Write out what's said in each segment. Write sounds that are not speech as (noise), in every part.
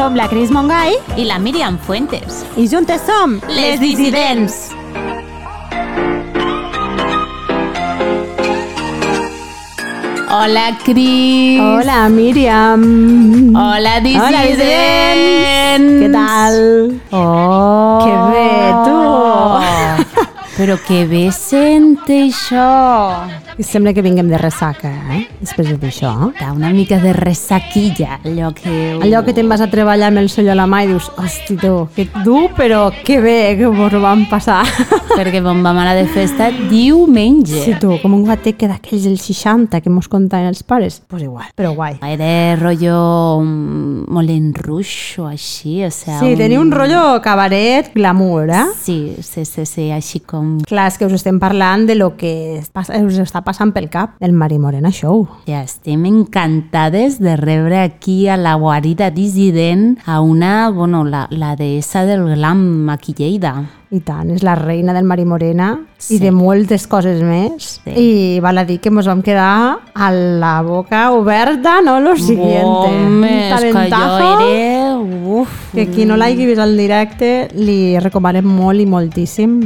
Som la Cris Mongai i la Míriam Fuentes. i juntes som Les Dissidents. Hola, Cris. Hola, Míriam. Hola, dissidents. Hola, dissidents. Què tal? Oh. Que bé, tu. Però que bé sente això. I sembla que vinguem de ressaca, eh? Després de dir això. Està una mica de ressaquilla, allò que... Allò que te'n vas a treballar amb el cello a la mà i dius, hosti tu, que dur, però que bé que mos ho vam passar. (laughs) Perquè vam anar de festa diumenge. Sí, tu, com un guateque d'aquells dels 60 que mos contaven els pares. Pues igual, però guai. Era rotllo mm, Moulin Rouge o així, o sea... Sí, tenia un rotllo cabaret glamour, eh? Sí, sí, sí, sí, així com... Clar, és que us estem parlant de lo que us està passant pel cap, el Mari Morena Show. Ja estem encantades de rebre aquí a la guarida dissident a una, bueno, la, la deessa del glam aquí Lleida. I tant, és la reina del Mari Morena Sí. i de moltes coses més. Sí. I val a dir que ens vam quedar a la boca oberta, no? Lo siguiente. Home, és que jo talentazo era... Uf, que qui no l'hagi vist al directe li recomanem molt i moltíssim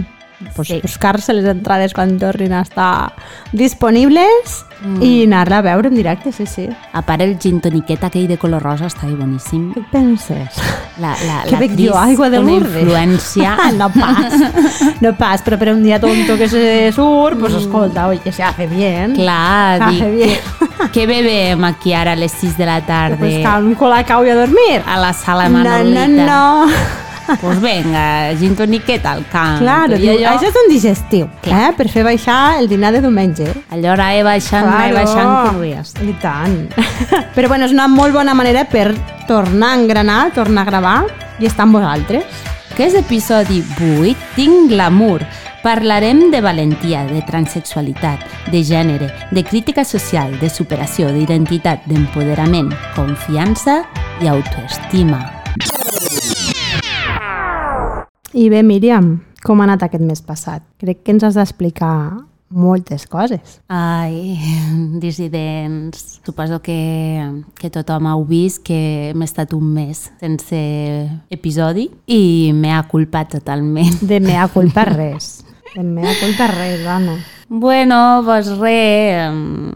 pues, Sí. buscar-se les entrades quan tornin a estar disponibles Mm. i anar-la a veure en directe, sí, sí. a part el gin toniquet aquell de color rosa està boníssim. Què penses? La, la, Que la bec jo, aigua de Lourdes. influència... (laughs) no pas, no pas, però per un dia tonto que se surt, pues escolta, oye, se hace bien. Clar, Ah, dic, bien. que, què bebem aquí ara a les 6 de la tarda Pues cal un colacao i a dormir. a la sala No, Manolita? no, no. (laughs) Pues venga, gin toniquet al camp. Claro, diu, allò, això és un digestiu, eh? per fer baixar el dinar de diumenge. allò ara he baixant, claro. he baixant com veies. I tant. Però bueno, és una molt bona manera per tornar a engranar, tornar a gravar i estar amb vosaltres. Aquest episodi 8 tinc glamour. Parlarem de valentia, de transexualitat, de gènere, de crítica social, de superació, d'identitat, d'empoderament, confiança i autoestima. I bé, Míriam, com ha anat aquest mes passat? Crec que ens has d'explicar moltes coses. Ai, (laughs) dissidents. Suposo que, que tothom heu vist que hem estat un mes sense episodi i m'he culpat totalment. De (laughs) mea culpa res. De mea culpa res, Anna. Bueno, res, em,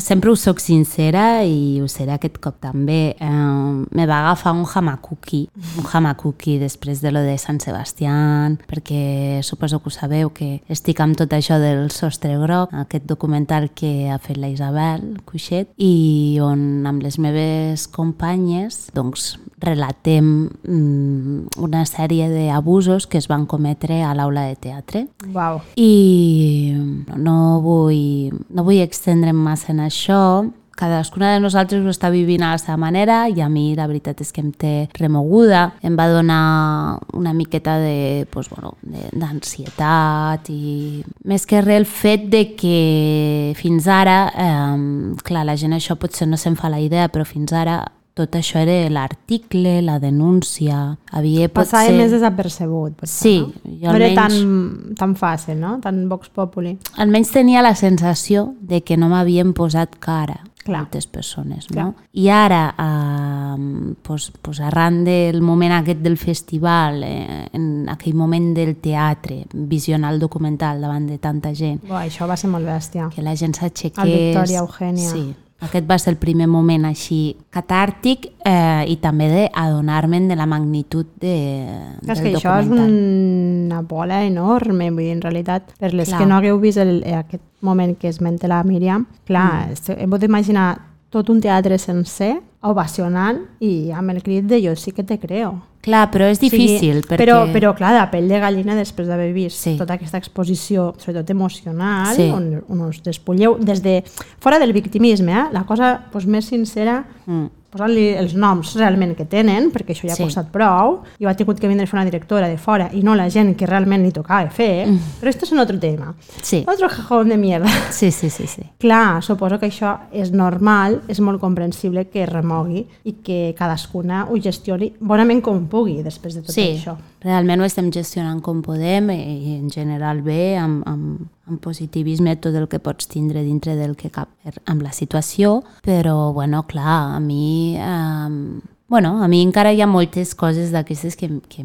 sempre us soc sincera i ho seré aquest cop també. Um, me va agafar un hamakuki, un hamakuki després de lo de Sant Sebastián, perquè suposo que ho sabeu que estic amb tot això del sostre groc, aquest documental que ha fet la Isabel Cuixet, i on amb les meves companyes doncs, relatem mm, una sèrie d'abusos que es van cometre a l'aula de teatre Uau. i no vull, no vull extendre'm massa en això. Cadascuna de nosaltres ho està vivint a la seva manera i a mi la veritat és que em té remoguda. Em va donar una miqueta de, pues, bueno, d'ansietat i més que res el fet de que fins ara, eh, clar, la gent això potser no se'n fa la idea, però fins ara tot això era l'article, la denúncia, havia potser... Passava més desapercebut. Potser, Sí, no? jo no era almenys- tan, tan fàcil, no? Tan vox populi. almenys tenia la sensació de que no m'havien posat cara Clar. moltes persones, Clar. no? I ara, eh, pues, pues arran del moment aquest del festival, eh, en aquell moment del teatre, visionar el documental davant de tanta gent, Uau, això va ser molt bèstia. que la gent s'aixequés... El Victòria Eugènia. Sí, aquest va ser el primer moment així catàrtic eh, i també d'adonar-me'n de la magnitud de, És del que això és una bola enorme, vull dir, en realitat, per les Clar. que no hagueu vist el, aquest moment que esmenta la Míriam, clar, mm. hem pogut imaginar tot un teatre sencer, ovacionant, i amb el crit de jo sí que te creo. Clar, però és difícil, o sigui, perquè... Però, però clar, de pell de gallina després d'haver vist Sí. tota aquesta exposició, sobretot emocional, Sí. on, on us despulleu des de... Fora del victimisme, eh? la cosa doncs, més sincera, Mm. Posant-li els noms realment que tenen, perquè això ja ha Sí. costat prou, i ho ha tingut que vindre a fer una directora de fora i no la gent que realment li tocava fer, mm. però esto es un otro tema. Sí. Otro cajón de mierda. Sí, sí, sí, sí. Clar, suposo que això és normal, és molt comprensible que remogui i que cadascuna ho gestioni bonament com pugui després de tot Sí, això. realment ho estem gestionant com podem i, i en general bé, amb, amb, amb positivisme tot el que pots tindre dintre del que cap amb la situació, però bueno, clar, a mi... Eh, bueno, a mi encara hi ha moltes coses d'aquestes que, que,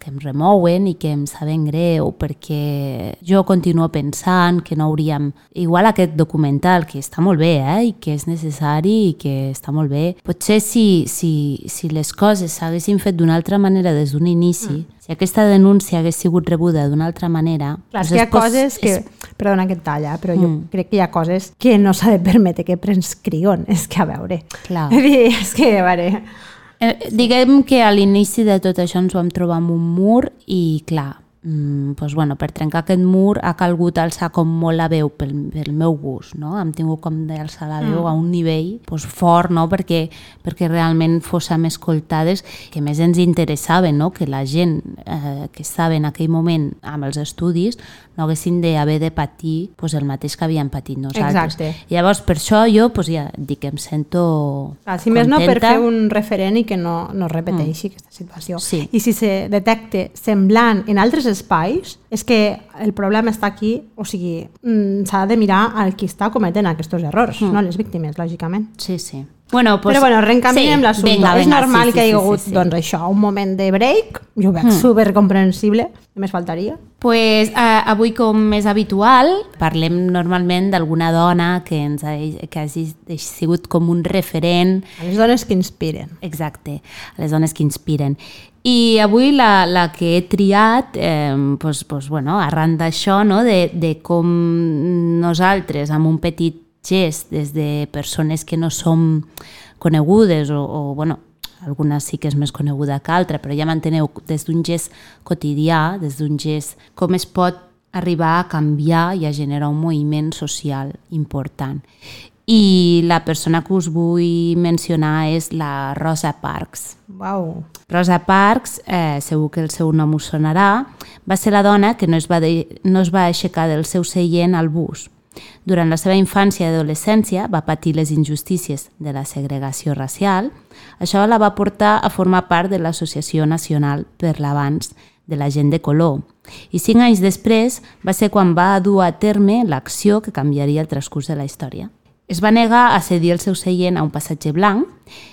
que em remouen i que em saben greu perquè jo continuo pensant que no hauríem... Igual aquest documental, que està molt bé eh, i que és necessari i que està molt bé, potser si, si, si les coses s'haguessin fet d'una altra manera des d'un inici, mm. si aquesta denúncia hagués sigut rebuda d'una altra manera... Clar, doncs hi ha coses que... És... Perdona que et talla, però mm. jo crec que hi ha coses que no s'ha de permetre que prescriuen. (laughs) És que, a veure... Clar. És que, a veure... Eh, diguem que a l'inici de tot això ens vam trobar amb un mur i, clar, mm, doncs, bueno, per trencar aquest mur ha calgut alçar com molt la veu pel, pel meu gust, no? Hem tingut com d'alçar la veu mm. a un nivell doncs, fort, no? Perquè, perquè realment fóssim escoltades, que més ens interessava, no? Que la gent eh, que estava en aquell moment amb els estudis no haguessin d'haver de patir doncs, el mateix que havíem patit nosaltres. Exacte. Llavors, per això jo doncs, ja dic que em sento Clar, Si més no, per fer un referent i que no, no repeteixi mm. aquesta situació. Sí. I si se detecta semblant en altres espais, és que el problema està aquí, o sigui, mm, s'ha de mirar al qui està cometent aquests errors, mm. no les víctimes, lògicament. Sí, sí. Bueno, pues, Però bueno, reencaminem sí, l'assumpte. És normal sí, sí, que hi hagi sí, hagut sí, sí. doncs, això, un moment de break, jo ho veig mm. supercomprensible, només faltaria. Pues, eh, avui, com és habitual, parlem normalment d'alguna dona que, ens ha, que hagi sigut com un referent. A les dones que inspiren. Exacte, a les dones que inspiren. I avui la, la que he triat, eh, pues, pues, bueno, arran d'això, no? de, de com nosaltres, amb un petit gest des de persones que no som conegudes o, o bueno, alguna sí que és més coneguda que altra, però ja m'enteneu, des d'un gest quotidià, des d'un gest, com es pot arribar a canviar i a generar un moviment social important. I la persona que us vull mencionar és la Rosa Parks. Wow. Rosa Parks, eh, segur que el seu nom us sonarà, va ser la dona que no es va, de, no es va aixecar del seu seient al bus durant la seva infància i adolescència va patir les injustícies de la segregació racial. Això la va portar a formar part de l'Associació Nacional per l'Avanç de la gent de color. I cinc anys després va ser quan va dur a terme l'acció que canviaria el transcurs de la història. Es va negar a cedir el seu seient a un passatge blanc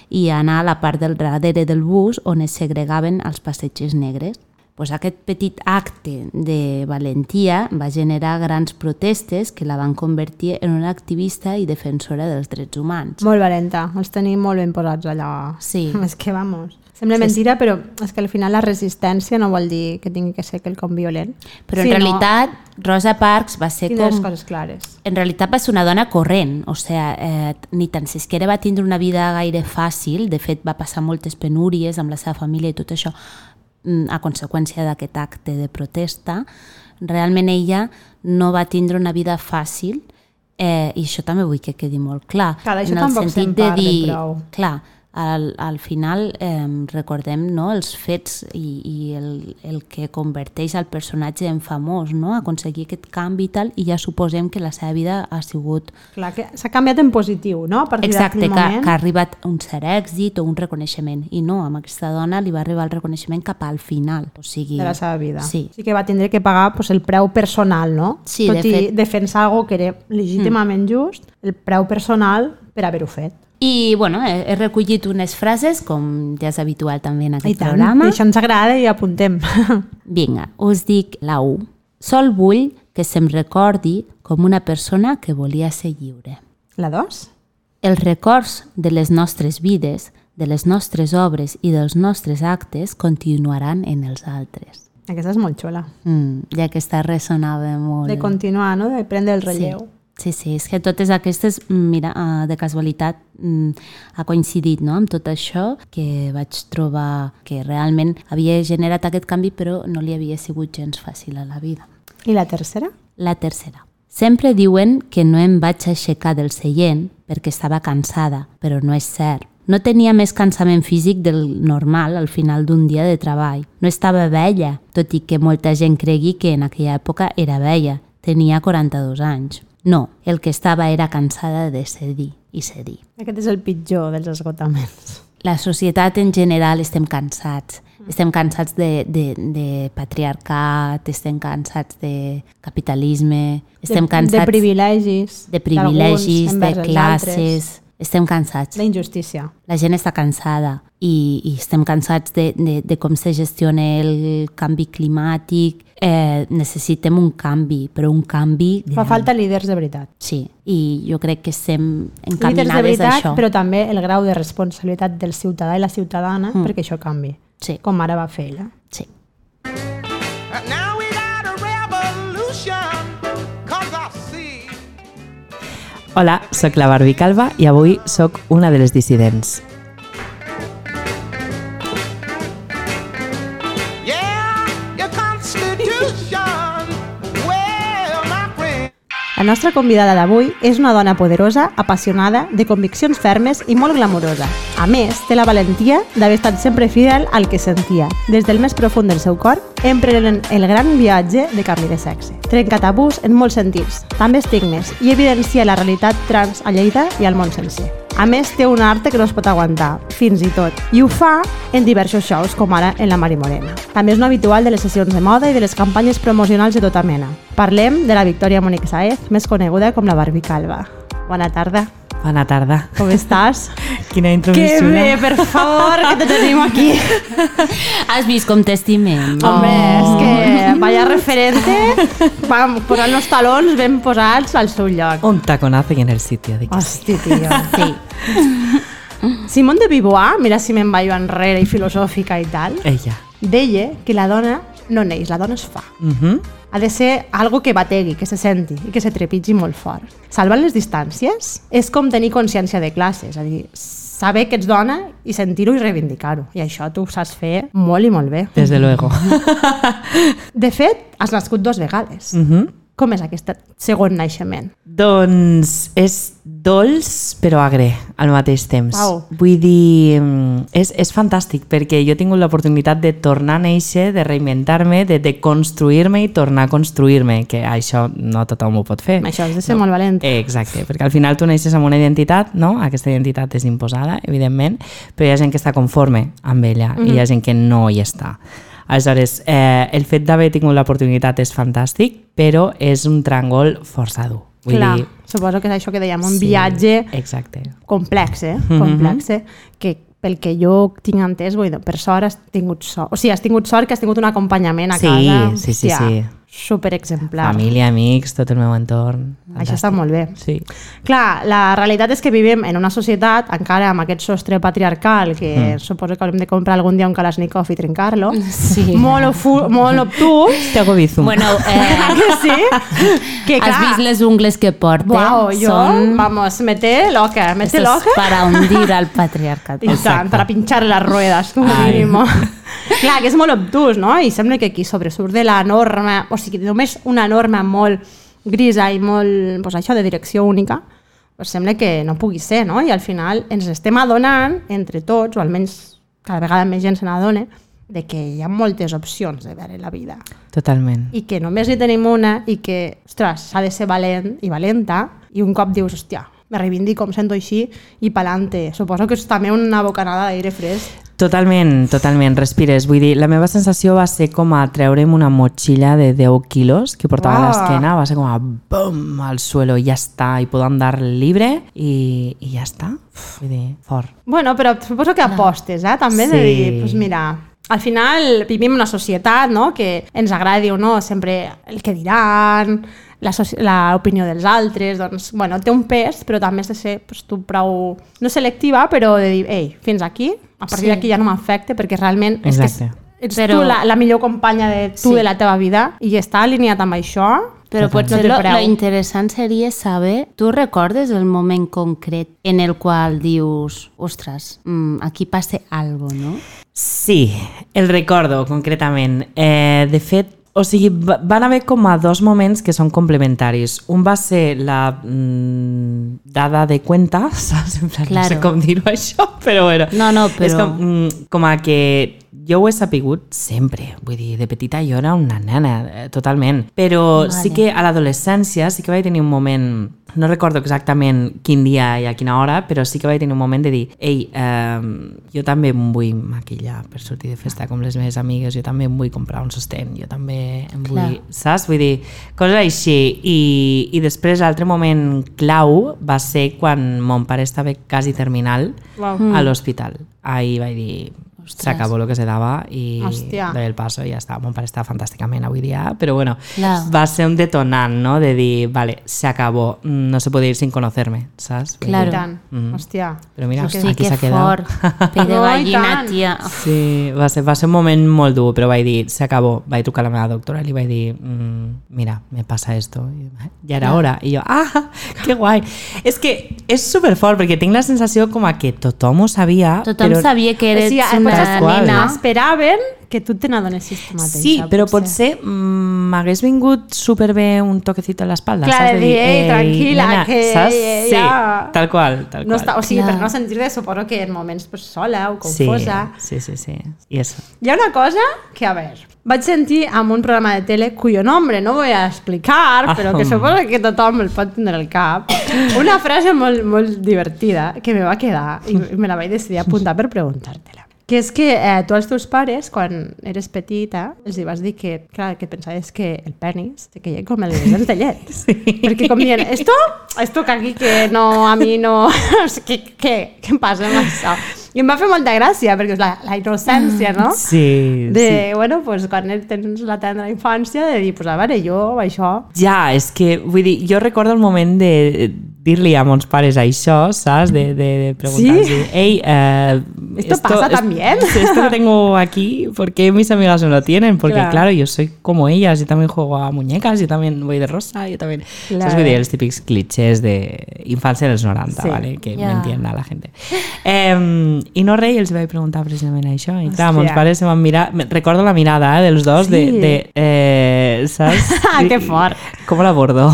i a anar a la part del darrere del bus on es segregaven els passatgers negres pues aquest petit acte de valentia va generar grans protestes que la van convertir en una activista i defensora dels drets humans. Molt valenta, els tenim molt ben posats allà. Sí. (laughs) És que, vamos, sembla sí, mentira, però és que al final la resistència no vol dir que tingui que ser quelcom violent. Però en sí, realitat, no... Rosa Parks va ser Tindre com... coses clares. En realitat va ser una dona corrent, o sigui, eh, ni tan siquiera va tindre una vida gaire fàcil, de fet va passar moltes penúries amb la seva família i tot això, a conseqüència d'aquest acte de protesta, realment ella no va tindre una vida fàcil eh, i això també vull que quedi molt clar. Clar, això tampoc se'n parla prou. Clar, al, al final eh, recordem no, els fets i, i el, el que converteix el personatge en famós, no? aconseguir aquest canvi i tal, i ja suposem que la seva vida ha sigut... Clar, que s'ha canviat en positiu, no? A partir Exacte, que, moment. que ha arribat un cert èxit o un reconeixement. I no, amb aquesta dona li va arribar el reconeixement cap al final. O sigui, de la seva vida. Sí. sí que va tindre que pagar pues, el preu personal, no? Sí, Tot de i fet. defensar algo que era legítimament mm. just, el preu personal per haver-ho fet. I bueno, he, he recollit unes frases, com ja és habitual també en I aquest tant, programa. i això ens agrada i apuntem. (laughs) Vinga, us dic la U. Sol vull que se'm recordi com una persona que volia ser lliure. La dos? Els records de les nostres vides, de les nostres obres i dels nostres actes continuaran en els altres. Aquesta és molt xula. Mm, ja que aquesta ressonava molt. De continuar, no? De prendre el relleu. Sí. Sí, sí, és que totes aquestes, mira, eh, de casualitat mm, ha coincidit no? amb tot això que vaig trobar que realment havia generat aquest canvi però no li havia sigut gens fàcil a la vida. I la tercera? La tercera. Sempre diuen que no em vaig aixecar del seient perquè estava cansada, però no és cert. No tenia més cansament físic del normal al final d'un dia de treball. No estava vella, tot i que molta gent cregui que en aquella època era vella. Tenia 42 anys. No, el que estava era cansada de cedir i cedir. Aquest és el pitjor dels esgotaments. La societat en general estem cansats. Estem cansats de, de, de patriarcat, estem cansats de capitalisme, estem de, cansats de privilegis, de, privilegis, de classes. Estem cansats. D'injustícia. La gent està cansada i, i estem cansats de, de, de com se gestiona el canvi climàtic. Eh, necessitem un canvi, però un canvi... Fa gran. falta líders de veritat. Sí, i jo crec que estem Líders de encaminades a veritat, això. però també el grau de responsabilitat del ciutadà i la ciutadana Mm. perquè això canvi, Sí, com ara va fer ella. Hola, sóc la Barbie Calva i avui sóc una de les dissidents. La nostra convidada d'avui és una dona poderosa, apassionada, de conviccions fermes i molt glamurosa. A més, té la valentia d'haver estat sempre fidel al que sentia, des del més profund del seu cor, emprenent el gran viatge de canvi de sexe. Trenca tabús en molts sentits, també estigmes, i evidencia la realitat trans a Lleida i al món sencer. A més, té un arte que no es pot aguantar, fins i tot, i ho fa en diversos shows, com ara en la Mari Morena. També és un habitual de les sessions de moda i de les campanyes promocionals de tota mena. Parlem de la Victòria Mònica Saez, més coneguda com la Barbie Calva. Bona tarda, Bona tarda. com estàs? (laughs) Quina que introducció. bé, per favor, que te tenim aquí. (laughs) Has vist com t'estimem? Home, és que vaya referente, vam posar els talons ben posats al seu lloc. Un taconazo y en el sitio. Dic. Hosti, tio. Sí. Simone de Beauvoir, mira si me'n vaig enrere i filosòfica i tal, Ella. deia que la dona no neix, la dona es fa. Uh -huh. Ha de ser algo que bategui, que se senti i que se trepitgi molt fort. Salvant les distàncies és com tenir consciència de classe, és a dir, saber que ets dona i sentir-ho i reivindicar-ho. I això tu ho saps fer molt i molt bé. Desde luego. De fet, has nascut dues vegades. Uh -huh. Com és aquest segon naixement? Doncs és dolç però agre al mateix temps. Au. Vull dir, mm, és, és fantàstic perquè jo he tingut l'oportunitat de tornar a néixer, de reinventar-me, de, de construir-me i tornar a construir-me, que això no tothom ho pot fer. Això has de ser molt valent. Exacte, perquè al final tu neixes amb una identitat, no? Aquesta identitat és imposada, evidentment, però hi ha gent que està conforme amb ella mm -hmm. i hi ha gent que no hi està. Aleshores, eh, el fet d'haver tingut l'oportunitat és fantàstic, però és un tràngol força dur. Vull Clar, dir, suposo que és això que dèiem, un sí, viatge Exacte. complex, eh? Mhm. Complex, eh? Que pel que jo tinc entès, vull dir, per sort has tingut sort. O sigui, has tingut sort que has tingut un acompanyament a Sí, casa. sí, sí, Hòstia, sí. Super exemplar. Família, amics, tot el meu entorn. Això està molt bé. Sí. Clar, la realitat és que vivim en una societat, encara amb aquest sostre patriarcal, que mm. suposo que haurem de comprar algun dia un Kalashnikov i trencar-lo, Sí. molt, molt obtús, Te hago bizum. Bueno, (laughs) eh, que sí, que clar, has vist les ungles que porta? Uau, jo, Són vamos, me té loca, me té loca. para hundir al (laughs) patriarcat. I tant, para pinchar las ruedas, com a Ai. mínim. (laughs) Clar, que és molt obtús, no? I sembla que aquí sobresurt de la norma, o sigui, només una norma molt grisa i molt, pues això, de direcció única, pues sembla que no pugui ser, no? I al final ens estem adonant, entre tots, o almenys cada vegada més gent se n'adona, de que hi ha moltes opcions de veure la vida Totalment. i que només hi tenim una i que, ostres, s'ha de ser valent i valenta i un cop dius, hòstia, me reivindico, em sento així i pelante. Suposo que és també una bocanada d'aire fresc. Totalment, totalment, respires. Vull dir, la meva sensació va ser com a treure'm una motxilla de 10 quilos que portava a Uah. l'esquena, va ser com a bum al suelo, i ja està, i puedo andar libre i, i ja està. Vull dir, fort. Bueno, però suposo que apostes, eh? També de Sí. dir, pues mira, al final vivim una societat no? que ens agradi o no sempre el que diran, l'opinió dels altres, doncs, bueno, té un pes, però també has de ser pues, tu prou, no selectiva, però de dir, ei, fins aquí, a partir Sí. d'aquí ja no m'afecta, perquè realment és Exacte. que ets Però- tu la, la millor companya de tu Sí. de la teva vida i està alineat amb això, Però no potser té lo, lo interessant seria saber, tu recordes el moment concret en el qual dius, ostres, mm, aquí passa algo, no? Sí, el recordo concretament. Eh, de fet, o sigui, va- van haver com a dos moments que són complementaris. Un va ser la mm, dada de cuenta, (laughs) saps? En plan, No sé Claro. com dir-ho (laughs) això, però bueno. No, no, És però- com, mm, com a que jo ho he sapigut sempre. Vull dir, de petita jo era una nena, eh, totalment. Però Vale. sí que a l'adolescència sí que vaig tenir un moment no recordo exactament quin dia i a quina hora, però sí que vaig tenir un moment de dir ei, eh, jo també em vull maquillar per sortir de festa com les meves amigues, jo també em vull comprar un sostén, jo també em vull... Clar. Saps? Vull dir, coses així. I, i després l'altre moment clau va ser quan mon pare estava quasi terminal Uau. a l'hospital. Ahir vaig dir, s'acabó el que se daba i Hòstia. doy el paso i ja està. Mon pare està fantàsticament avui dia, però bueno, Clar. va ser un detonant, no?, de dir, vale, se acabó, mm, no se puede ir sin conocerme, saps? Claro. I tant. Mhm. Hòstia. Però mira, Sí, aquí que s'ha quedat. fort. (laughs) Pell de gallina, tia. Sí, va ser, va ser un moment molt dur, però vaig dir, se acabó. Vaig trucar a la meva doctora i li vaig dir, mm, mira, me passa esto. I, ja era hora. I jo, ah, (laughs) que guai. És que és superfort, perquè tinc la sensació com a que tothom ho sabia, Tothom però... sabia que eres O sigui, una potser nena. esperaven que tu te n'adonessis tu mateixa. Sí, però potser mm, m'hagués vingut superbé un toquecito a l'espalda, Clar, saps? de dir, ei, tranquil·la, nena, que saps? ja- Sí, tal qual, tal No qual. està, o sigui, Clar. per no sentir-te, suposo que en moments pues, sola o sí, confosa. sí, sí, sí. I eso. Hi ha una cosa que, a veure, vaig sentir en un programa de tele cuyo nombre no voy a explicar, però que suposo que tothom el pot tindre al cap, una frase molt, molt divertida que me va quedar i me la vaig decidir apuntar per preguntar-te-la. Que és que eh, tu als teus pares, quan eres petita, els hi vas dir que, clar, que pensaves que el penis se queia com el dels de llet. (laughs) Sí. Perquè com dient, esto, esto que aquí que no, a mi no... (laughs) què, què, què passa amb això? I em va fer molta gràcia, perquè és la, la innocència, no? Sí, de, sí. bueno, pues, quan tens la tendra infància, de dir, pues, a veure, jo, això... Ja, és que, vull dir, jo recordo el moment de dir-li a mons pares això, saps? De, de, de preguntar-los, Sí. ei, eh, ¿Esto pasa también? (laughs) Esto que tengo aquí, ¿por qué mis amigas no lo tienen? Porque, Claro. claro, yo soy como ellas, yo también juego a muñecas, yo también voy de rosa, yo también... Claro. Saps? Vull dir, els típics clichés de infancia dels 90, Sí. ¿vale? Que Ja. me entienda la gente. Eh, I no res, i els vaig preguntar precisament això. I clar, Hòstia. mons pares se van mirar... Recordo la mirada eh, dels dos de... Sí. de eh, saps? (laughs) Que fort. Com l'abordo?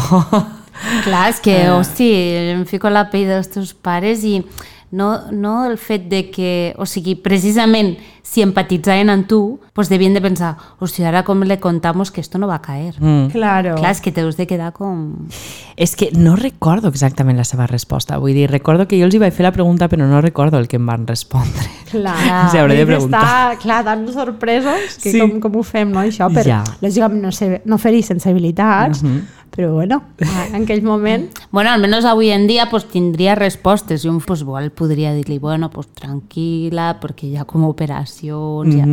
Clar, és que, Ah. hosti, em fico a la pell dels teus pares i no, no el fet de que, o sigui, precisament si empatitzaven amb tu, pues devien de pensar, hòstia, ara com le contamos que esto no va a caer. Mm. Claro. Clar, és que t'has de quedar com... És que no recordo exactament la seva resposta. Vull dir, recordo que jo els hi vaig fer la pregunta, però no recordo el que em van respondre. Clar. (laughs) Els hauré de preguntar. Està, clar, tan sorpresos que Sí. com, com ho fem, no, això? Però, Ja. lògicament, no, sé, no fer-hi sensibilitats, Mhm. Però, bueno, en aquell moment... Bueno, almenys avui en dia pues, tindria respostes. Jo pues, igual podria dir-li, bueno, pues tranquil·la, perquè hi ha com operacions. Ja.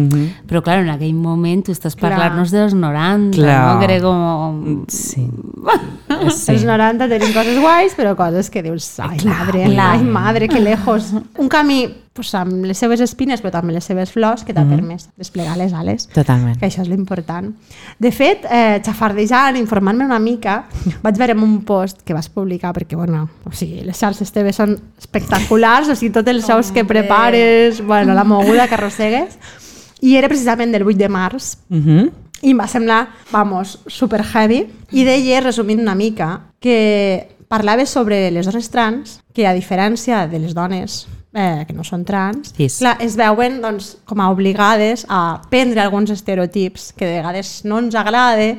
Però, clar, en aquell moment tu estàs Clar. parlant-nos dels 90, Clar. no? Que era com... Sí. (laughs) Sí. Els 90 tenim coses guais, però coses que dius, ai, madre, clar. ai, madre, que lejos. Un camí pues, amb les seves espines, però també les seves flors, que t'ha permès desplegar les ales. Totalment. que això és l'important. De fet, eh, xafardejant, informant-me una mica, (laughs) vaig veure en un post que vas publicar, perquè, bueno, o sigui, les xarxes TV són espectaculars, o sigui, tots els shows que prepares, bueno, la moguda que arrossegues, i era precisament del 8 de març, Mm -hmm. i em va semblar, vamos, super heavy, i deia, resumint una mica, que parlava sobre les dones trans, que a diferència de les dones eh, que no són trans, Cis. clar, es veuen doncs, com a obligades a prendre alguns estereotips que de vegades no ens agrada,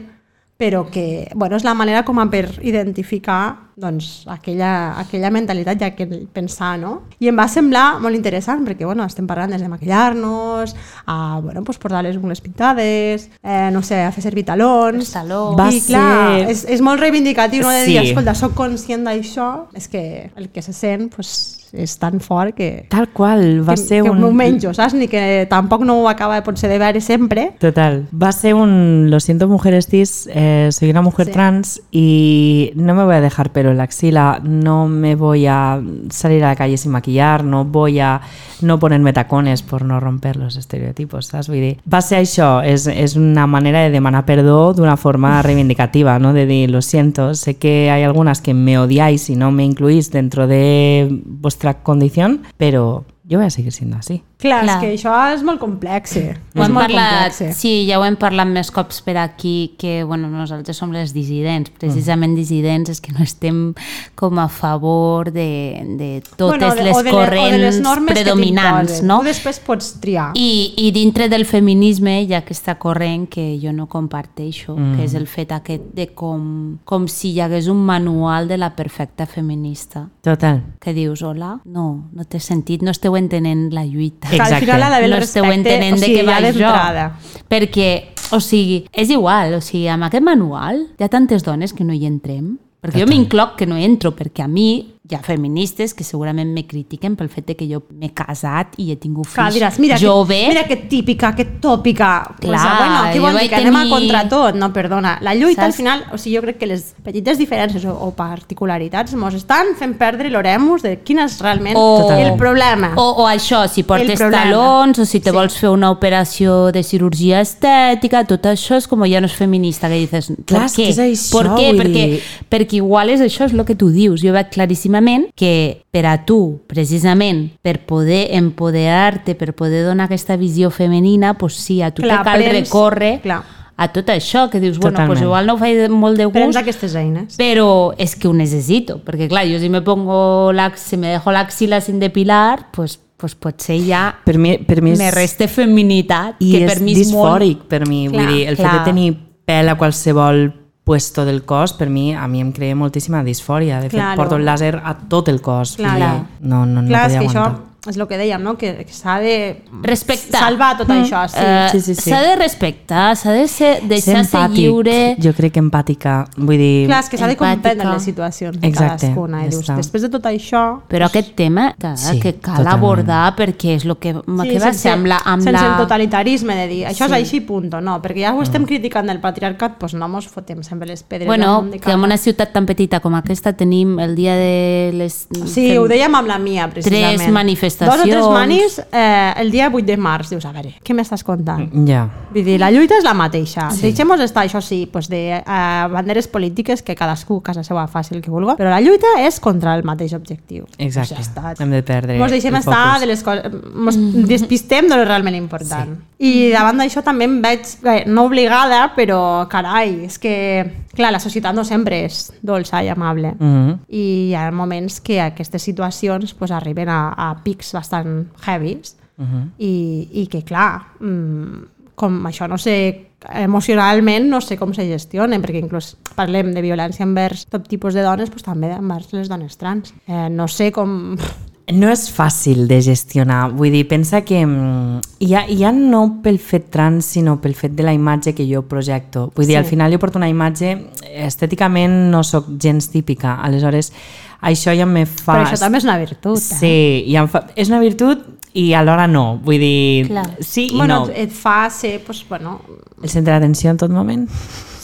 però que bueno, és la manera com a per identificar doncs, aquella, aquella mentalitat i aquell pensar, no? I em va semblar molt interessant perquè bueno, estem parlant des de maquillar-nos, a bueno, pues, portar les ungles pintades, eh, no sé, a fer servir talons... Els talons. Va I clar, ser- és, és molt reivindicatiu no? de dir, Sí. escolta, soc conscient d'això, és que el que se sent pues, és tan fort que, Tal qual, va que, ser que un... m'ho menjo, saps? Ni que tampoc no ho acaba potser de veure sempre. Total. Va ser un... Lo siento, mujeres cis, eh, soy una mujer Sí. trans y no me voy a dejar pelo en la axila, no me voy a salir a la calle sin maquillar, no voy a no ponerme tacones por no romper los estereotipos, saps? Vull dir, va ser això, és, és una manera de demanar perdó d'una forma reivindicativa, ¿no? De dir, lo siento, sé que hay algunas que me odiáis y no me incluís dentro de vuestra condición, pero yo voy a seguir siendo así. Clar, Clar. és que això és molt complex. eh? Ho És hem molt parlat, complex. sí, ja ho hem parlat més cops per aquí, que bueno, nosaltres som les dissidents. Precisament dissidents és que no estem com a favor de, de totes Bueno, de- les o de corrents o de les normes predominants, no? Tu després pots triar. I, I dintre del feminisme hi ha aquesta corrent que jo no comparteixo, mm. que és el fet aquest de com, com si hi hagués un manual de la perfecta feminista. Total. Que dius, hola, no, no té sentit, no esteu entenent la lluita. Que al Exacte. final ha d'haver el no esteu respecte, entenent o sigui, de què ja va d'entrada. això. Perquè, o sigui, és igual, o sigui, amb aquest manual hi ha tantes dones que no hi entrem. Perquè jo m'incloc que no entro, perquè a mi hi ha feministes que segurament me critiquen pel fet de que jo m'he casat i he tingut fills Clar, diràs, mira, jove. que, mira que típica, que tòpica. pues, Clar, bueno, què vol dir? Que anem a tenir- contra tot? No, perdona. La lluita, al Saps? final, o sigui, jo crec que les petites diferències o, o particularitats mos estan fent perdre l'oremus de quin és realment O- el problema. O, o això, si portes talons o si te Sí. vols fer una operació de cirurgia estètica, tot això és com ja no és feminista, que dices, Clar, per què? és això, per què? Perquè, perquè igual és això, és el que tu dius. Jo veig claríssimament que per a tu, precisament, per poder empoderar-te, per poder donar aquesta visió femenina, pues sí, a tu Clar, te cal prens- recórrer clar. a tot això, que dius, bueno, pues Totalment. igual no ho faig molt de Prens gust, aquestes eines. pero es que ho necesito, perquè clar, jo si me pongo la, si me dejo la axila sin depilar, pues, pues potser ja Per mi, per mi és... me reste feminitat, I que és per mi és molt... disfòric per mi, Clar, vull dir, el fet clar. de tenir pèl a qualsevol puesto del cos, per mi, a mi em crea moltíssima disfòria. De fet, Claro. porto el làser a tot el cos. Claro. dir, No, no, no Clar, és podia que això aguantar. És el que dèiem, no? que, que s'ha de Respectar. salvar tot això. Sí. Eh, Sí, sí, sí. S'ha de respectar, s'ha de ser, Ser deixar ser empàtic, lliure... Jo crec que empàtica, vull dir... Clar, és que s'ha de comprendre les situacions de Exacte, cadascuna. I ja dius, està. després de tot això... Però aquest tema que, Sí, que cal totalment. abordar perquè és el que, sí, que va ser amb la... Amb sense la... el totalitarisme de dir això Sí. és així, punto, no, perquè ja ho estem criticant del patriarcat, doncs no mos fotem sempre les pedres Bueno, que en una ciutat tan petita com aquesta tenim el dia de les... Sí, ho dèiem amb la mia, precisament. Tres manifestacions. Dos o tres manis eh, el dia 8 de març. Dius, a veure, què m'estàs contant? Ja. Vull dir, la lluita és la mateixa. Sí. Deixem-nos estar, això sí, pues de uh, banderes polítiques que cadascú a casa seva faci el que vulgui, però la lluita és contra el mateix objectiu. Exacte. Pues ja està. Hem de perdre Mos deixem estar focus. de les coses, mos despistem de lo realment important. Sí. I davant d'això també em veig, bé, no obligada, però carai, és que, clar, la societat no sempre és dolça i amable. Mhm. I hi ha moments que aquestes situacions pues, arriben a, a pics bastant heavies Mhm. i, i que, clar, mm, com això no sé, emocionalment no sé com se gestionen, perquè inclús parlem de violència envers tot tipus de dones, doncs també envers les dones trans. Eh, no sé com... No és fàcil de gestionar, vull dir, pensa que mm, ja, ja no pel fet trans, sinó pel fet de la imatge que jo projecto. Vull dir, Sí. al final jo porto una imatge, estèticament no sóc gens típica, aleshores això ja me fa... Però això també és una virtut. Eh? Sí, ja em fa... és una virtut i alhora no, vull dir, Clar. sí i bueno, no. et fa ser, pues, bueno... El centre d'atenció en tot moment.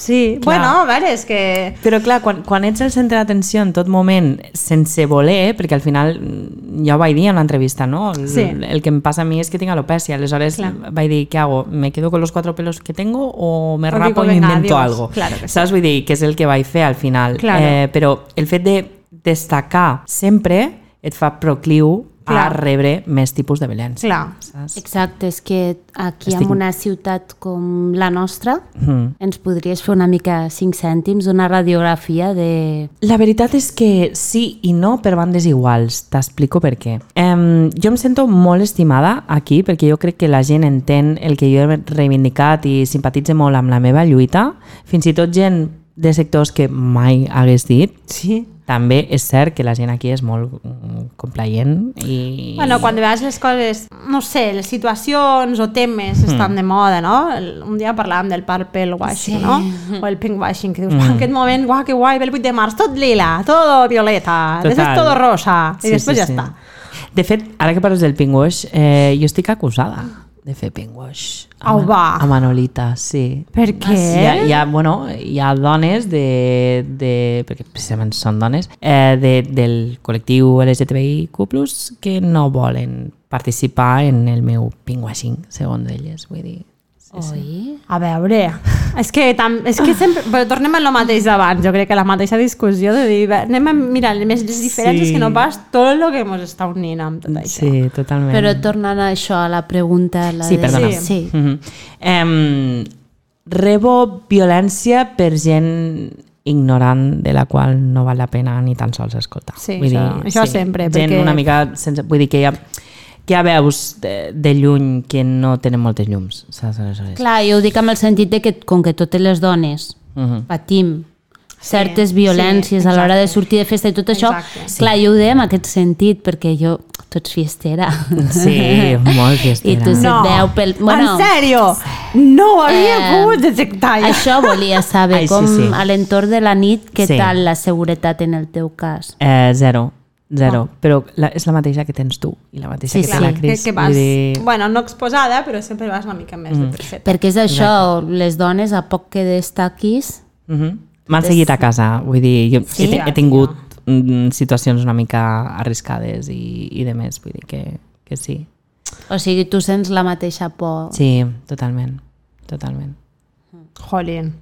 Sí, Clar. bueno, a veure, és que... Però clar, quan, quan ets el centre d'atenció en tot moment, sense voler, perquè al final, mm, ja ho vaig dir en l'entrevista, no? El, Sí. el que em passa a mi és que tinc alopecia, aleshores Clar. vaig dir, què hago? ¿Me quedo con los cuatro pelos que tengo o me O rapo digo, venga, invento adiós. algo? Claro que sí. Saps? Vull dir, que és el que vaig fer al final. Claro. Eh, però el fet de destacar sempre et fa procliu a Clar. rebre més tipus de violència. Clar, Saps? Exacte, és que aquí Estic- en una ciutat com la nostra Mm. ens podries fer una mica cinc cèntims, una radiografia de... La veritat és que sí i no per bandes iguals. T'explico per què. Um, jo em sento molt estimada aquí perquè jo crec que la gent entén el que jo he reivindicat i simpatitze molt amb la meva lluita. Fins i tot gent de sectors que mai hagués dit. sí. També és cert que la gent aquí és molt mm, complaent i... Bueno, quan de vegades les coses, no sé, les situacions o temes estan de moda, no? Un dia parlàvem del purple washing, Sí. no? O el pink washing, que dius, mm. en aquest moment, guau, que guai, ve el 8 de març, tot lila, todo violeta, Total. després todo rosa, i Sí, després sí, ja sí. està. De fet, ara que parles del pingwash, eh, jo estic acusada de fer pingwash. Au, va. A Manolita, sí. Per què? Hi ha, hi ha, bueno, hi ha dones de, de perquè precisament són dones eh, de, del col·lectiu LGTBIQ+, que no volen participar en el meu pinkwashing, segons elles, vull dir. Oi? A veure, és que, tam, és que sempre, però tornem a lo mateix d'abans, jo crec que la mateixa discussió de dir, "Va, anem a mirar més les diferències Sí. que no pas tot el que ens està unint amb tot això. Sí, totalment. Però tornant a això, a la pregunta... La Sí, de... perdona. Sí. sí. Mm -hmm. em, rebo violència per gent ignorant de la qual no val la pena ni tan sols escoltar. Sí, això- això sempre, Gent perquè- una mica sense... Vull dir que ja, que ja veus de, de lluny que no tenen moltes llums, saps? Aleshores. Clar, jo ho dic amb el sentit de que com que totes les dones Mhm. patim certes sí, violències a l'hora de sortir de festa i tot això, Exacte. clar, jo ho deia en aquest sentit, perquè jo, tu ets fiestera. Sí, molt fiestera. (laughs) I tu se't No, veu pel... en sèrio, no ho havia Eh, pogut detectar. ja. Això volia saber, Ai, sí, com sí. a l'entorn de la nit, què Sí. tal la seguretat en el teu cas? Eh, zero, zero. Però la, és la mateixa que tens tu i la mateixa Sí, que sí. té la que, Cris. que vas, Vull dir... bueno, no exposada, però sempre vas una mica més Mm. de perfecte. Perquè és això, les dones, a poc que destaquis, Mhm. M'han seguit a casa, vull dir, jo Sí? he, he tingut mm, situacions una mica arriscades i, i de més, vull dir que, que sí. o sigui, tu sents la mateixa por. Sí, totalment, totalment. Jolín.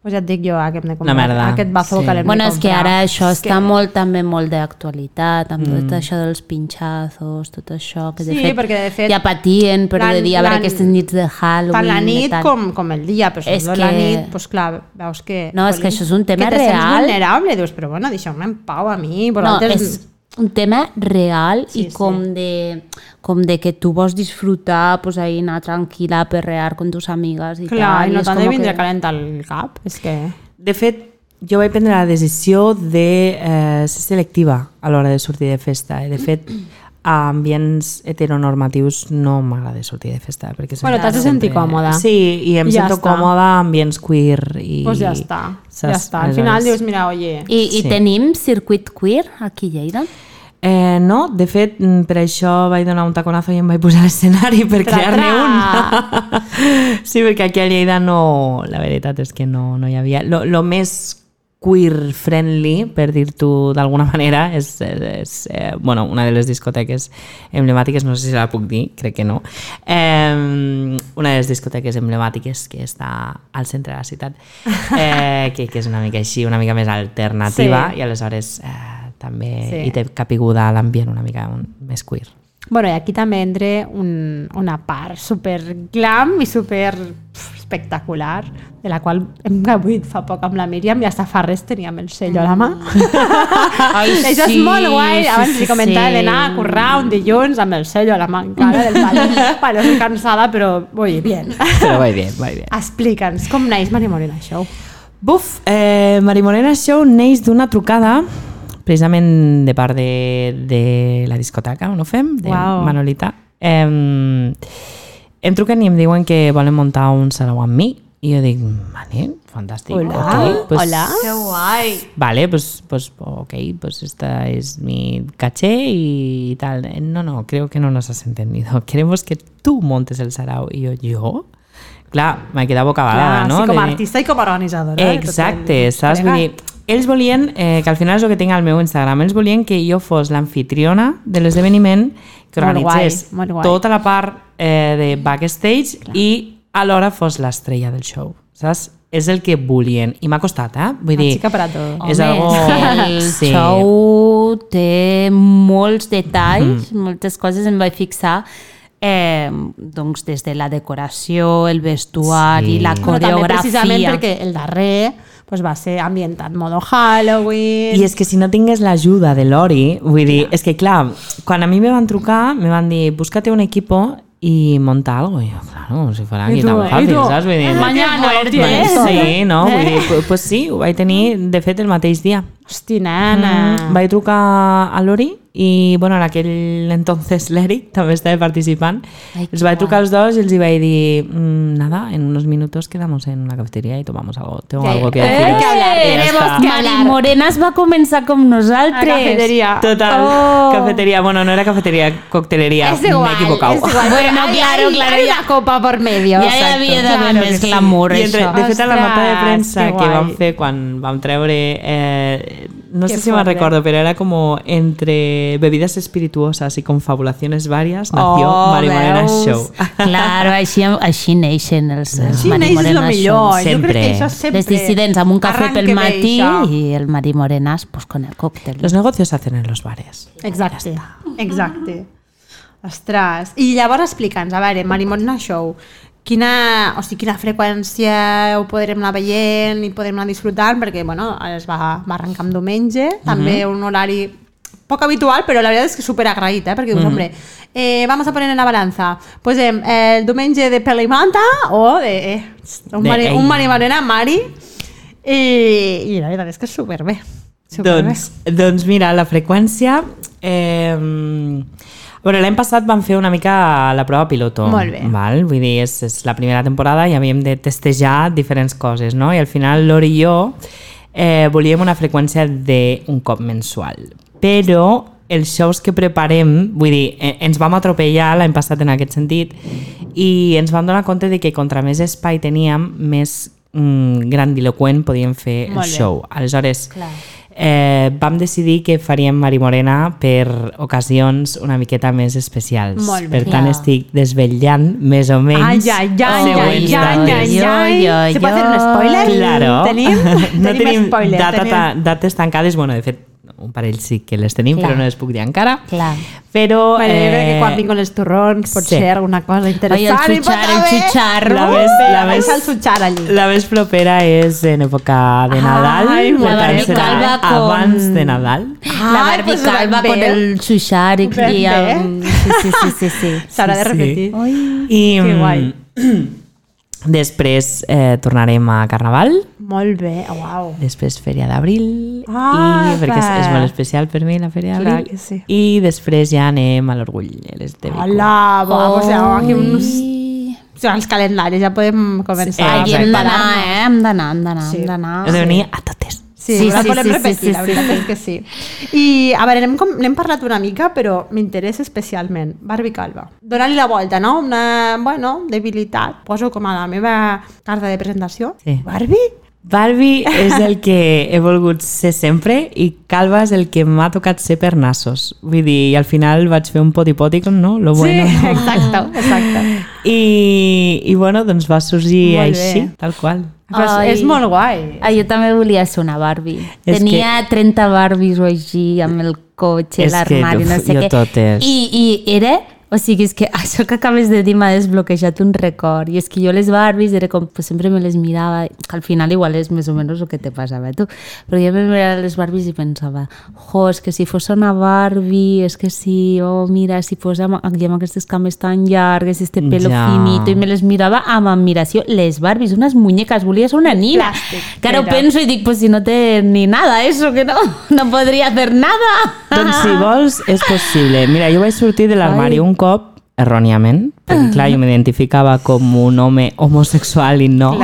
Pues ja et dic jo, eh, que hem de Una merda. Aquest bazo Sí. que l'hem Bueno, de és que ara això És està que- molt també molt d'actualitat, amb tot això dels pinxazos, tot això, que de, Sí, fet, perquè de fet ja patien, però de dir a veure aquestes nits de Halloween... tant la nit tal. com, com el dia, però És sobretot la que- nit, doncs clar, veus que... No, és que això és un tema que te sents real. vulnerable, dius, però bueno, deixeu-me en pau a mi, No, vosaltres... és un tema real Sí, i sí. com de, com de que tu vols disfrutar, pues ahí anar tranquil·la a perrear con tus amigas i Clar, tal. i no t'han de vindre que... calent al cap, és que... De fet, jo vaig prendre la decisió de eh, ser selectiva a l'hora de sortir de festa. I de fet, a ambients heteronormatius no m'agrada sortir de festa. Perquè Bueno, t'has de sentir còmoda. Sí, i em ja sento està. còmoda a ambients queer. I, Doncs pues ja està, ja està. Al final dius, mira, oye... I, I Sí. tenim circuit queer aquí a Lleida? Eh, no, de fet, mm, per això vaig donar un taconazo i em vaig posar a l'escenari per crear-ne un. (laughs) sí, perquè aquí a Lleida no... La veritat és que no, no hi havia... Lo, lo més queer friendly, per dir-t'ho d'alguna (laughs) manera, és, és eh, bueno, una de les discoteques emblemàtiques, no sé si la puc dir, crec que no, eh, una de les discoteques emblemàtiques que està al centre de la ciutat, (laughs) eh, que, que és una mica així, una mica més alternativa, Sí. i aleshores eh, també Sí. hi té capiguda l'ambient una mica un, més queer. Bueno, i aquí també entra un, una part super glam i super espectacular, de la qual hem gaudit fa poc amb la Míriam i hasta fa res teníem el sello a la mà. Ai, (laughs) Això és molt guai. Abans li comentava d'anar a currar un dilluns amb el sello a la mà encara del pal. (laughs) bueno, cansada, però voy bien. Però va bé, va bé. Explica'ns, com naix Maria Morena Show? Buf, eh, Mari Morena Show neix d'una trucada precisament de part de, de la discoteca on ho fem, de Uau. Manolita. Eh, em truquen i em diuen que volen muntar un sarau amb mi i jo dic, vale, fantàstic. Hola, ok, pues, hola. Que guai! Vale, pues, pues ok, pues esta es mi caché y tal. No, no, creo que no nos has entendido. (laughs) Queremos que tú montes el sarau. Y yo, ¿yo? Clar, m'he quedat bocabadada, Clar, no? sí, com a artista i com a organitzadora. de tot Exacte, el saps? Vull dir, ells volien, eh, que al final és el que tinc al meu Instagram, ells volien que jo fos l'anfitriona de l'esdeveniment que Molt organitzés guai, molt guai. tota la part eh, de backstage i alhora fos l'estrella del show, saps? És el que volien. I m'ha costat, eh? Vull Una dir, per a tot. és Home, algo... el sí. show té molts detalls, moltes coses em vaig fixar eh, doncs des de la decoració, el vestuari, Sí. la Però també coreografia. precisament perquè el darrer pues, va ser ambientat modo Halloween. I és que si no tingués l'ajuda de l'Ori, vull dir, és que clar, quan a mi me van trucar, me van dir, búscate un equipo y monta algo. I jo, claro, si fuera I aquí tan i fàcil, saps? Vull dir, Mañana. Sí, no? Vull dir, pues, pues sí, ho vaig tenir, de fet, el mateix dia. Hosti, nena. Mm, vaig trucar a l'Ori i, bueno, en aquell entonces l'Eric (laughs) també estava participant. Ai, els vaig trucar als dos i els hi vaig dir mm, nada, en unos minutos quedamos en una cafetería y tomamos algo. Tengo Sí. algo que Eh, deciros. que hablar, I ja tenemos que Mari hablar. Morena es va començar com A nosaltres. cafeteria. Total, Oh. cafetería. Bueno, no era cafetería, coctelería. Es igual, Me he equivocado. es igual. (laughs) Bueno, Hay- claro, hay- claro, Hay una copa por medio. Ja hi havia d'haver Claro més sí. glamour, I entre, això. de fet, a la nota de premsa que que vam fer quan vam treure eh, no Qué sé si me recuerdo, pero era como entre bebidas espirituosas y confabulaciones varias, nació Oh, Mari Morena veus? Show. (laughs) Claro, així, així neixen els, els Així Mari neix és el Morenas millor. Shows. Jo crec que Sempre. això sempre... Les dissidents amb un cafè pel matí i el Mari Morenas pues, con el còctel. Los negocios se hacen en los bares. Exacte, exacte. Ostres. I llavors explica'ns, a veure, Marimorena Show, quina, o sigui, quina freqüència ho podrem anar veient i podrem anar disfrutant, perquè, bueno, es va, va arrencar amb diumenge, també un horari poc habitual, però la veritat és que super agraït, eh? perquè dius, hombre, eh, vamos a poner en la balanza, pues eh, el diumenge de pela i manta o de, eh, un, De mari, un Mari Morena Mari, i, i la veritat és que és superbé. superbé. Doncs, doncs mira, la freqüència... Eh, veure, l'any passat vam fer una mica la prova piloto. Molt bé. Val? Vull dir, és, és la primera temporada i havíem de testejar diferents coses, no? I al final l'Ori i jo eh, volíem una freqüència d'un cop mensual. Però els shows que preparem, vull dir, eh, ens vam atropellar l'any passat en aquest sentit i ens vam donar compte de que contra més espai teníem, més mm, grandiloquent podíem fer el Molt bé. show. Aleshores, Clar. Eh, vam decidir que faríem Mari Morena per ocasions una miqueta més especials. Molt bé. Per tant, Clar. estic desvetllant més o menys Ai, ai, ai, ai, ai, ai, ai, ai. Se pot fer un spoiler? Claro. Tenim? (laughs) no tenim, spoiler. data, tenim. ta- dates tancades, bueno, de fet, un parell sí que les tenim, Clar. però no les puc dir encara. Clar. Però... Bueno, jo crec que eh, quan vinguin els torrons pot sí. ser alguna cosa Ai, interessant. el i pot xutxar, el xutxar. La més, la, més, al xutxar allí. la més propera és en època de Nadal. Ai, la calva con- Abans de Nadal. La Ai, Barbie pues con el xuxar i, Ben i bé. el... Sí, sí, sí, sí, sí. (laughs) S'haurà de Sí, sí. repetir. I Que mm, guai. (clears throat) després eh, tornarem a Carnaval, Molt bé, uau. després Fèria d'Abril, Ah, i perquè és, és va. molt especial per mi la Fèria d'Abril, sí. i després ja anem a l'Orgull LSTB. Hola, vamos, ja, aquí uns... O sigui, els calendaris ja podem començar. Sí, hem d'anar, eh? Hem d'anar, hem d'anar, Sí. hem d'anar. Heu de venir a totes. Sí, Sí, sí, la sí, podem sí, repetir, sí, sí, la veritat sí. és que sí. I, a veure, n'hem, parlat una mica, però m'interessa especialment. Barbie Calva. Dóna-li la volta, no? Una, bueno, debilitat. Poso com a la meva carta de presentació. Sí. Barbie? Barbie (laughs) és el que he volgut ser sempre i Calva és el que m'ha tocat ser per nassos. Vull dir, i al final vaig fer un poti-poti, no? Lo bueno. sí, exacte, exacte. I, I bueno, doncs va sorgir així, tal qual. Pues Ai. és molt guai. Ah, jo també volia ser una Barbie. És Tenia 30 Barbies o així, amb el cotxe, que l'armari, no sé jo què. totes. I, I era... O sigui, és que (laughs) això que acabes de dir m'ha desbloquejat un record. I és que jo les Barbies era com, pues, sempre me les mirava, que al final igual és més o menys el que te passava a tu, però jo me mirava les Barbies i pensava, jo, és que si fos una Barbie, és que si, oh, mira, si fos amb, aquí amb aquestes cames tan llargues, este pelo Ja. finito, i me les mirava amb admiració. Les Barbies, unes muñecas, volia ser una nina. Plàstic, que ara ho era. penso i dic, pues si no té ni nada, eso, que no, no podria hacer nada. Doncs si (laughs) vols, és possible. Mira, jo vaig sortir de l'armari un cop, erròniament, perquè clar, jo m'identificava com un home homosexual i no. (laughs)